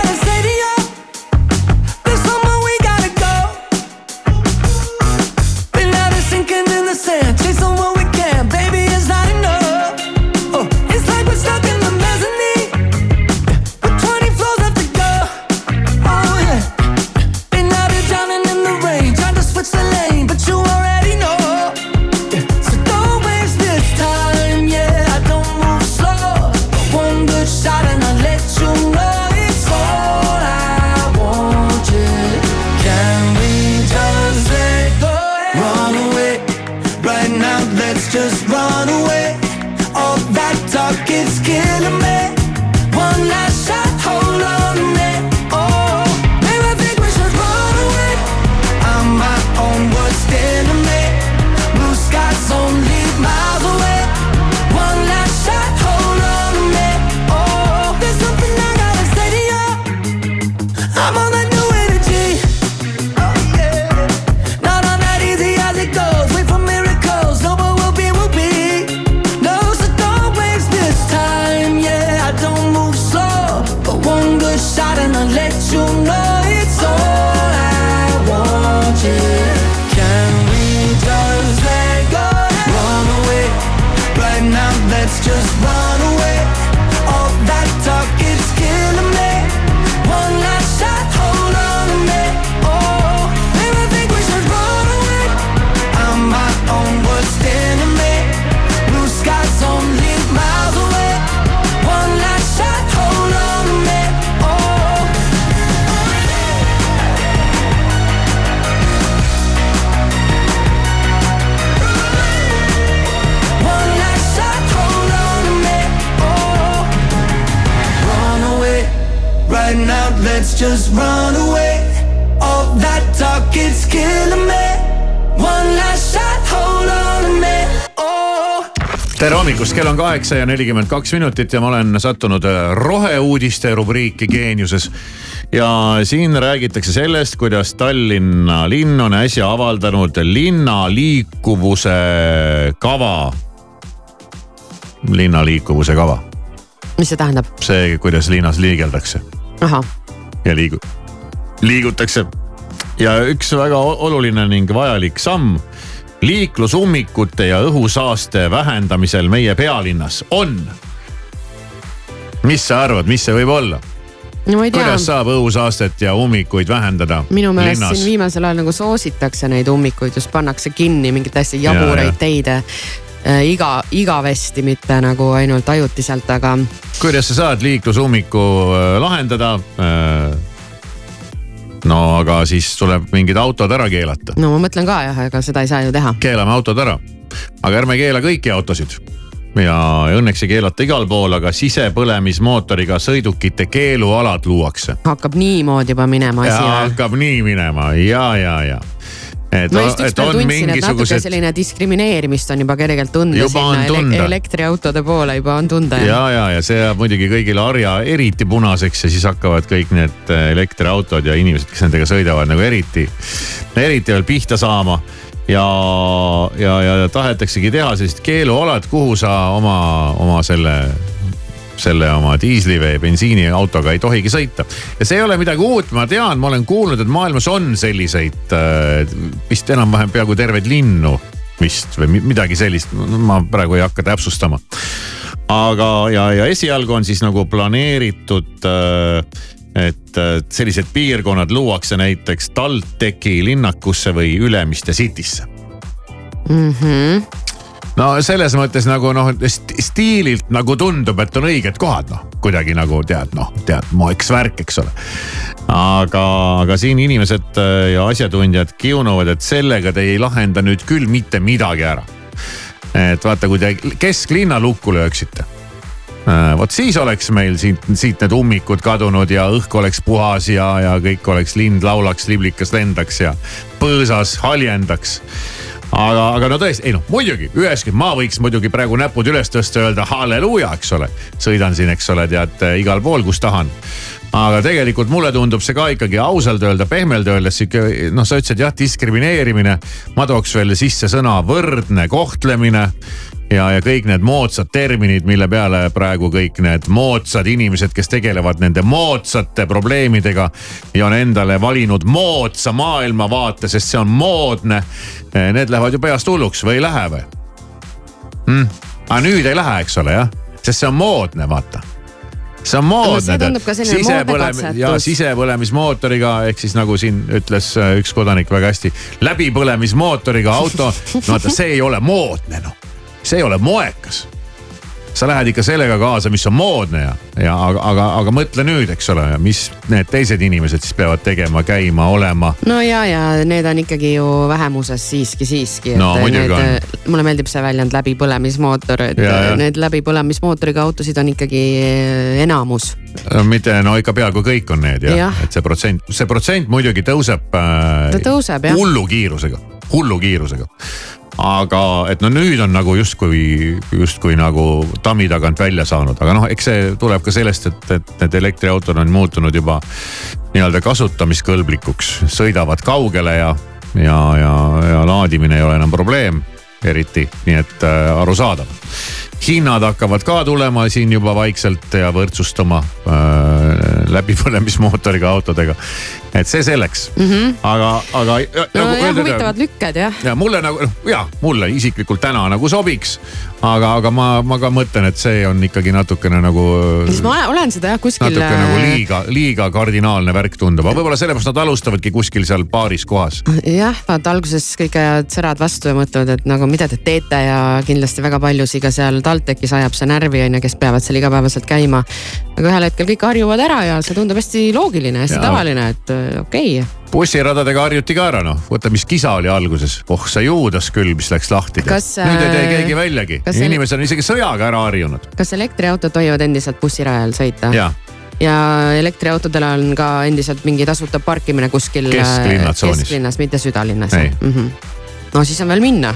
Speaker 6: run away. All that talk, it's killing me. One last shot, hold on a minute. Oh.
Speaker 4: tere hommikust, kell on kaheksa ja nelikümmend kaks minutit ja ma olen sattunud äh, roheuudiste rubriiki Geeniuses. ja siin räägitakse sellest, kuidas Tallinna linn on äsja avaldanud linna liikuvuse kava. linna liikuvuse kava,
Speaker 5: mis see tähendab?
Speaker 4: see, kuidas linnas liigeldakse
Speaker 5: ahah,
Speaker 4: ja liigu-, liigutakse. ja üks väga oluline ning vajalik samm liiklusummikute ja õhusaaste vähendamisel meie pealinnas on. mis sa arvad, mis see võib olla?
Speaker 5: no ma ei tea
Speaker 4: kuidas saab õhusaastet ja ummikuid vähendada
Speaker 5: minu meelest
Speaker 4: linnas?
Speaker 5: siin viimasel ajal nagu soositakse neid ummikuid, just pannakse kinni mingeid
Speaker 4: Ja,
Speaker 5: jaburaid
Speaker 4: ja.
Speaker 5: teide äh, iga, igavesti, mitte nagu ainult ajutiselt, aga
Speaker 4: kuidas sa saad liiklusummiku äh, lahendada? no aga siis tuleb mingid autod ära keelata.
Speaker 5: no ma mõtlen ka jah, ega seda ei saa ju teha.
Speaker 4: keelame autod ära, aga ärme keela kõiki autosid ja õnneks ei keelata igal pool, aga sisepõlemismootoriga sõidukite keelualad luuakse.
Speaker 5: hakkab niimoodi juba minema asi
Speaker 4: hakkab nii minema ja, ja, ja. Et, et on
Speaker 5: tundsin,
Speaker 4: mingisugused
Speaker 5: selline diskrimineerimist on juba kergelt tunda
Speaker 4: Juba
Speaker 5: sinna ele
Speaker 4: tunda.
Speaker 5: elektriautode poole juba on tunda.
Speaker 4: ja, ja, ja see jääb muidugi kõigile harja eriti punaseks ja siis hakkavad kõik need äh, elektriautod ja inimesed, kes nendega sõidavad nagu eriti, eriti veel pihta saama. ja, ja, ja tahetaksegi teha sellist keelualad, kuhu sa oma, oma selle selle oma diisli või bensiiniautoga ei tohigi sõita. ja see ei ole midagi uut, ma tean, ma olen kuulnud, et maailmas on selliseid äh, vist enam-vähem peaaegu terveid linnu vist või mi- midagi sellist, ma praegu ei hakka täpsustama. aga, ja, ja esialgu on siis nagu planeeritud äh, et äh, sellised piirkonnad luuakse näiteks TalTechi linnakusse või Ülemiste Citysse
Speaker 5: mm. -hmm.
Speaker 4: No selles mõttes nagu noh st, stiililt nagu tundub, et on õiged kohad noh, kuidagi nagu tead noh, tead moeks värk, eks ole. aga, aga siin inimesed äh, ja asjatundjad kiunuvad, et sellega te ei lahenda nüüd küll mitte midagi ära. et vaata, kui te kesklinna lukku lööksite Äh, vot siis oleks meil siit, siit need ummikud kadunud ja õhk oleks puhas ja, ja kõik oleks, lind laulaks, liblikas lendaks ja põõsas haljendaks aga, aga no tõesti, ei noh, muidugi üheski, ma võiks muidugi praegu näpud üles tõsta öelda halleluuja, eks ole. sõidan siin, eks ole, tead igal pool, kus tahan. aga tegelikult mulle tundub see ka ikkagi ausalt öelda, pehmelt öeldes sihuke noh, sa ütlesid jah, diskrimineerimine. ma tooks veel sisse sõna võrdne kohtlemine ja, ja kõik need moodsad terminid, mille peale praegu kõik need moodsad inimesed, kes tegelevad nende moodsate probleemidega ja on endale valinud moodsa maailmavaate, sest see on moodne. Need lähevad ju peast hulluks või ei lähe või mm.? aga nüüd ei lähe, eks ole jah, sest see on moodne, vaata see on moodne.
Speaker 5: moodne katsetus.
Speaker 4: ja sisepõlemismootoriga ehk siis nagu siin ütles äh, üks kodanik väga hästi, läbipõlemismootoriga auto. no vaata, see ei ole moodne noh, see ei ole moekas sa lähed ikka sellega kaasa, mis on moodne ja, ja aga, aga, aga mõtle nüüd, eks ole, mis need teised inimesed siis peavad tegema, käima, olema.
Speaker 5: no ja, ja need on ikkagi ju vähemuses siiski, siiski.
Speaker 4: No, muidugi on.
Speaker 5: mulle meeldib see väljend läbipõlemismootor, et
Speaker 4: Ja, ja.
Speaker 5: need läbipõlemismootoriga autosid on ikkagi enamus.
Speaker 4: mitte no ikka peaaegu kõik on need jah
Speaker 5: Jah.
Speaker 4: et see protsent, see protsent muidugi tõuseb äh,
Speaker 5: ta tõuseb jah.
Speaker 4: hullu kiirusega, hullu kiirusega. Aga et no nüüd on nagu justkui, justkui nagu tammi tagant välja saanud, aga noh, eks see tuleb ka sellest, et, et need elektriautod on muutunud juba nii-öelda kasutamiskõlblikuks, sõidavad kaugele ja, ja, ja, ja laadimine ei ole enam probleem eriti, nii et äh, arusaadav hinnad hakkavad ka tulema siin juba vaikselt ja võrdsustama äh, läbipõlemismootoriga autodega. et see selleks
Speaker 5: mm. -hmm.
Speaker 4: aga, aga.
Speaker 5: no jah, huvitavad lükked jah.
Speaker 4: ja mulle nagu noh, ja mulle isiklikult täna nagu sobiks. aga, aga ma, ma ka mõtlen, et see on ikkagi natukene nagu.
Speaker 5: siis ma olen seda jah kuskil.
Speaker 4: natuke nagu liiga, liiga kardinaalne värk tundub, aga võib-olla sellepärast nad alustavadki kuskil seal paaris kohas.
Speaker 5: jah, vaata alguses kõik ajavad särad vastu ja mõtlevad, et nagu mida te teete ja kindlasti väga paljusid ka seal TalTechis ajab see närvi on ju, kes peavad seal igapäevaselt käima. aga ühel hetkel kõik harjuvad ära ja see tundub hästi loogiline, hästi
Speaker 4: Ja.
Speaker 5: tavaline, et äh, okei okay.
Speaker 4: bussiradadega harjuti ka ära noh, vaata, mis kisa oli alguses, oh sa juudas küll, mis läks lahti. Nüüd ei tee
Speaker 5: äh,
Speaker 4: keegi väljagi, inimesed on isegi sõjaga ära harjunud.
Speaker 5: kas elektriautod tohivad endiselt bussirajal sõita?
Speaker 4: ja,
Speaker 5: ja elektriautodel on ka endiselt mingi tasuta parkimine kuskil.
Speaker 4: Tsoonis.
Speaker 5: kesklinnas, mitte südalinnas mm. -hmm. no siis on veel minna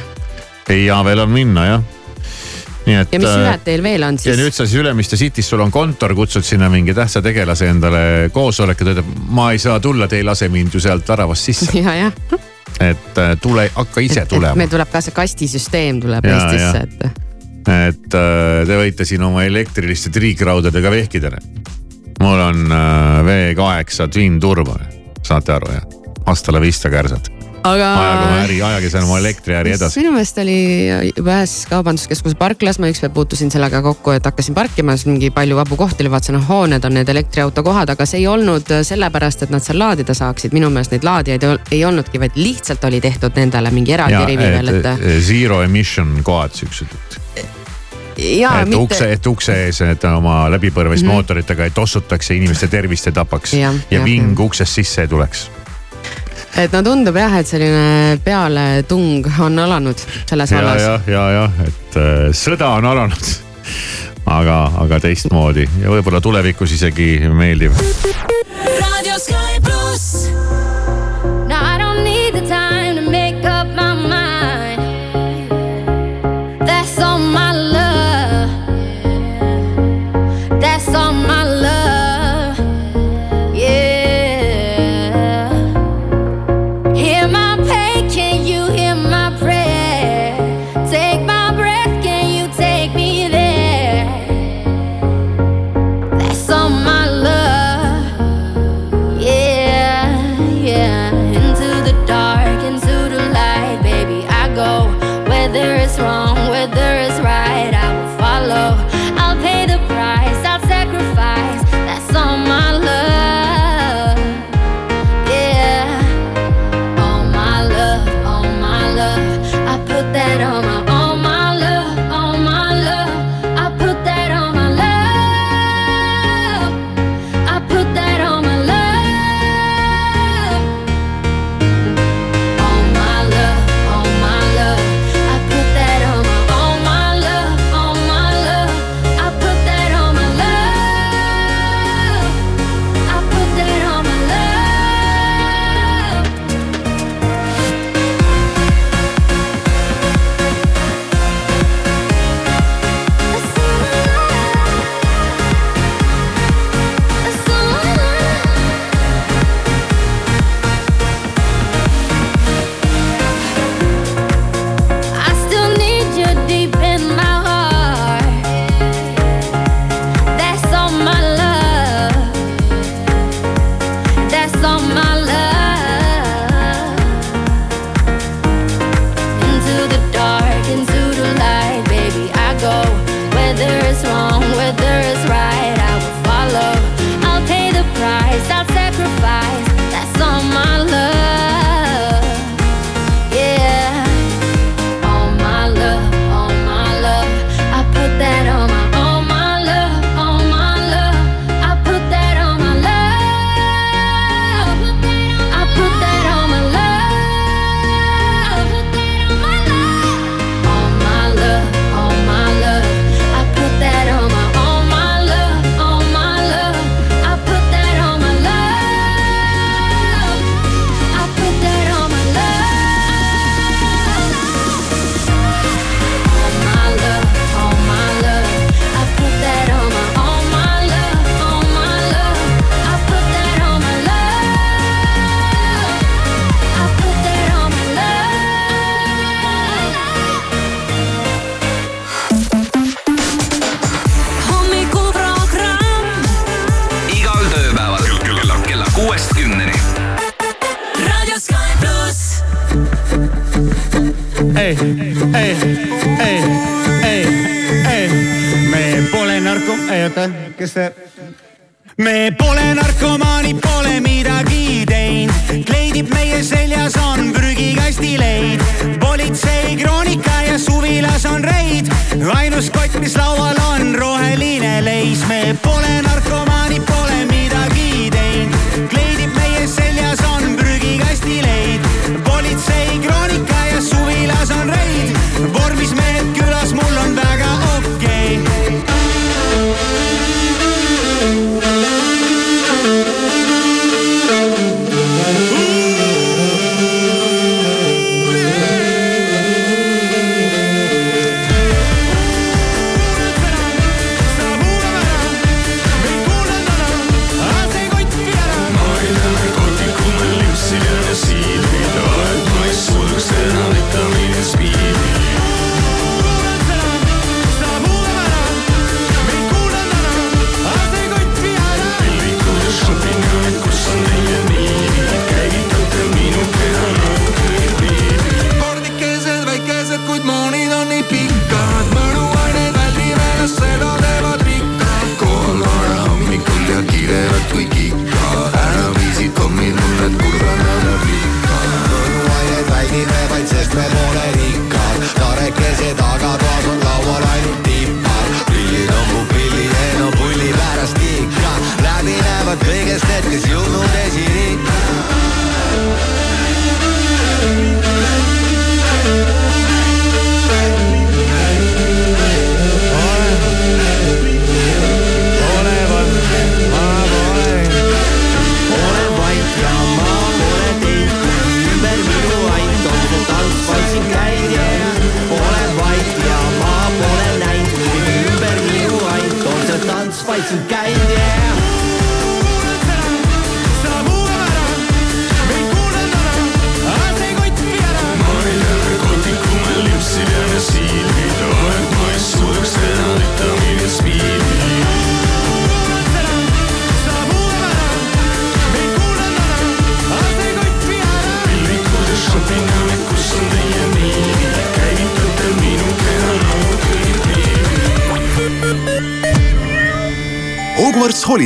Speaker 4: ja veel on minna jah. Nii et.
Speaker 5: ja mis ühed teil veel on
Speaker 4: ja
Speaker 5: siis?
Speaker 4: nüüd sa siis Ülemiste City's, sul on kontor, kutsud sinna mingi tähtsa tegelase endale koosoleku, ta ütleb, ma ei saa tulla, te ei lase mind ju sealt väravast sisse.
Speaker 5: ja, jah,
Speaker 4: et äh, tule, hakka ise tulema.
Speaker 5: meil tuleb ka see kastisüsteem tuleb
Speaker 4: Ja,
Speaker 5: Eestisse,
Speaker 4: ja.
Speaker 5: et
Speaker 4: et äh, te võite siin oma elektriliste triikraudadega vehkida. mul on äh, V8 Twin Turbo, saate aru jah? Hasta la vista kärsad, ajage oma
Speaker 5: aga.
Speaker 4: äri, ajage seal oma elektriäri edasi.
Speaker 5: minu meelest oli ühes kaubanduskeskuse parklas, ma ükspäev puutusin sellega kokku, et hakkasin parkima, siis mingi palju vabu kohti oli, vaatasin, et hooned on need elektriauto kohad, aga see ei olnud sellepärast, et nad seal laadida saaksid, minu meelest neid laadijaid ei ol- ei olnudki, vaid lihtsalt oli tehtud nendele mingi eraldi rivi veel, et.
Speaker 4: Zero emission kohad siuksed,
Speaker 5: ja
Speaker 4: et ukse,
Speaker 5: mitte,
Speaker 4: et ukse ees, et oma läbipõrvist mm. -hmm. mootoritega ei tossutaks ja inimeste tervist ei tapaks
Speaker 5: Jah,
Speaker 4: ja
Speaker 5: jah,
Speaker 4: ving uksest sisse ei tuleks.
Speaker 5: Et no tundub jah, et selline pealetung on alanud selles
Speaker 4: ja,
Speaker 5: vallas.
Speaker 4: ja, ja, jah, et äh, sõda on alanud. aga, aga teistmoodi ja võib-olla tulevikus isegi meeldiv.
Speaker 10: Radio Sky pluss.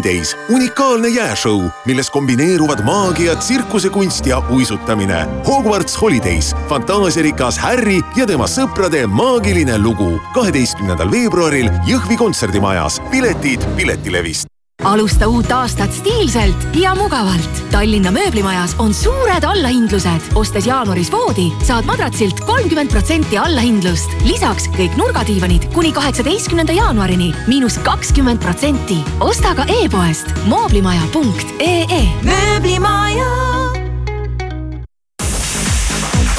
Speaker 22: Holidays, unikaalne jääšõu, milles kombineeruvad maagia, tsirkusekunst ja uisutamine. Hogwarts Holidays, fantaasiarikas Harry ja tema sõprade maagiline lugu. kaheteistkümnendal veebruaril Jõhvi kontserdimajas. piletid Piletilevist.
Speaker 25: Alusta uut aastat stiilselt ja mugavalt. Tallinna mööblimajas on suured allahindlused. ostes jaanuaris voodi, saad madratsilt kolmkümmend protsenti allahindlust. lisaks kõik nurgadiivanid kuni kaheksateistkümnenda jaanuarini miinus kakskümmend protsenti. osta ka e-poest mooblimaja.ee.
Speaker 10: mööblimaja.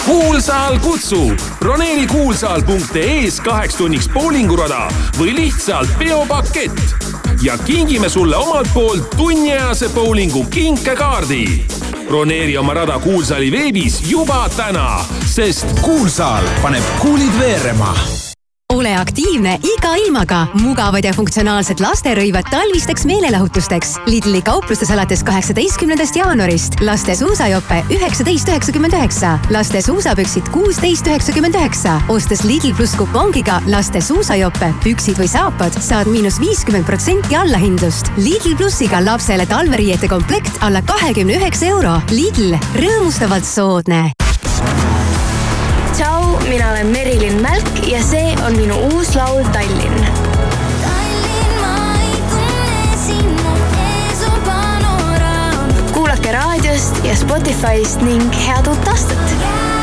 Speaker 1: kuulsaal kutsub broneeri kuulsaal.ee-s kaheks tunniks poolingurada või lihtsalt peopakett ja kingime sulle omalt poolt tunniajase bowlingu kinkekaardi. broneeri oma rada Kuulsaali veebis juba täna, sest
Speaker 19: kuulsaal paneb kuulid veerema
Speaker 26: ole aktiivne iga ilmaga. mugavad ja funktsionaalsed lasterõivad talvisteks meelelahutusteks. Lidli kauplustes alates kaheksateistkümnendast jaanuarist. laste suusajope üheksateist üheksakümmend üheksa, laste suusapüksid kuusteist üheksakümmend üheksa. ostes Lidl pluss kupongiga laste suusajope, püksid või saapad, saad miinus viiskümmend protsenti allahindlust. Lidl plussiga lapsele talveriiete komplekt alla kahekümne üheksa euro. Lidl, rõõmustavalt soodne
Speaker 21: mina olen Merilin Mälk ja see on minu uus laul Tallinn. kuulake raadiost ja Spotify'st ning head uut aastat.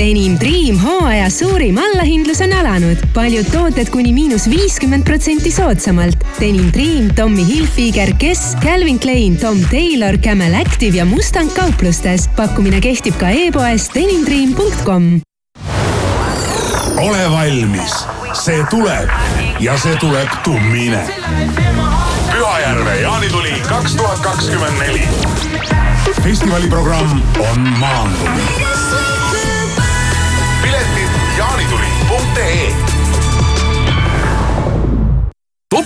Speaker 27: Denim Dream hooaja suurim allahindlus on alanud. paljud tooted kuni miinus viiskümmend protsenti soodsamalt. Denim Dream, Tommy Hilfiger, Guess, Calvin Klein, Tom Taylor, Camel Active ja Mustang kauplustes. pakkumine kehtib ka e-poes denimdream.com.
Speaker 28: ole valmis, see tuleb ja see tuleb tummine. Pühajärve jaanituli kaks tuhat kakskümmend neli. festivali programm on maandunud.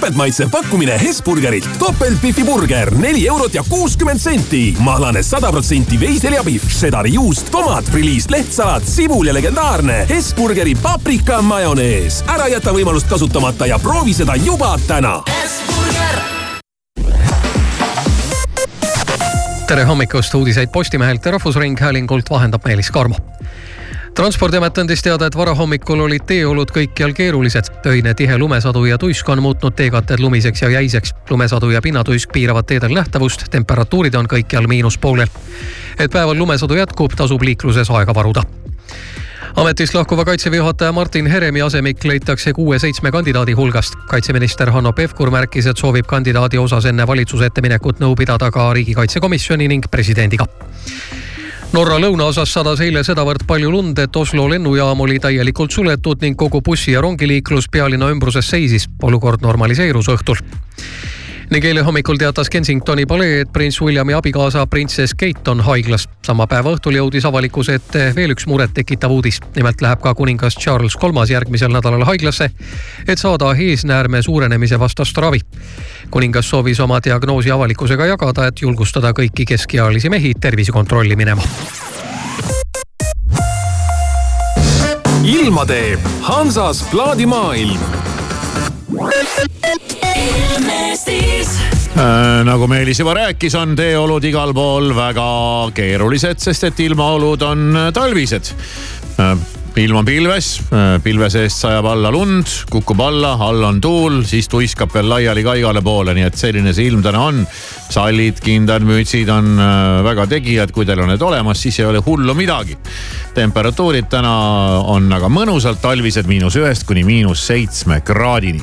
Speaker 1: Topeltmaitsev pakkumine Hesburgerilt, topeltbifi burger, neli eurot ja kuuskümmend senti. mahlane sada protsenti veiselihapihv, šedari juust, tomat, friliis, lehtsalat, sibul ja legendaarne Hesburgeri paprika majonees. ära jäta võimalust kasutamata ja proovi seda juba täna.
Speaker 17: tere hommikust, uudiseid Postimehelt ja Rahvusringhäälingult vahendab Meelis Karmo transpordiamet andis teada, et varahommikul olid teeolud kõikjal keerulised. öine tihe lumesadu ja tuisk on muutnud teekatted lumiseks ja jäiseks. lumesadu ja pinnatuisk piiravad teedel nähtavust, temperatuurid on kõikjal miinuspoolel. et päeval lumesadu jätkub, tasub liikluses aega varuda ametist lahkuva kaitseväe juhataja Martin Heremi asemik leitakse kuue-seitsme kandidaadi hulgast. kaitseminister Hanno Pevkur märkis, et soovib kandidaadi osas enne valitsuse ette minekut nõu pidada ka riigikaitsekomisjoni ning presidendiga Norra lõunaosas sadas eile sedavõrd palju lund, et Oslo lennujaam oli täielikult suletud ning kogu bussi- ja rongiliiklus pealinna ümbruses seisis. olukord normaliseerus õhtul ning eile hommikul teatas Kensingtoni palee, et prints Williami abikaasa printsess Kate on haiglas. sama päeva õhtul jõudis avalikkuse ette veel üks murettekitav uudis. nimelt läheb ka kuningas Charles Kolmas järgmisel nädalal haiglasse, et saada eesnäärme suurenemise vastast ravi. kuningas soovis oma diagnoosi avalikkusega jagada, et julgustada kõiki keskealisi mehi tervisekontrolli minema
Speaker 1: ilma teeb Hansas plaadimaailm
Speaker 4: nagu Meelis juba rääkis, on teeolud igal pool väga keerulised, sest et ilmaolud on äh, talvised. ilm on pilves, pilve seest sajab alla lund, kukub alla, all on tuul, siis tuiskab veel laiali ka igale poole, nii et selline see ilm täna on. sallid, kindad, mütsid on äh, väga tegijad, kui teil on need olemas, siis ei ole hullu midagi. temperatuurid täna on aga mõnusalt talvised, miinus ühest kuni miinus seitsme kraadini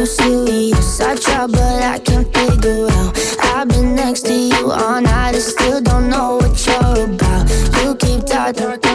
Speaker 29: You serious? I try, but I can't figure out. I've been next to you all night and still don't know what you're about. You keep talking,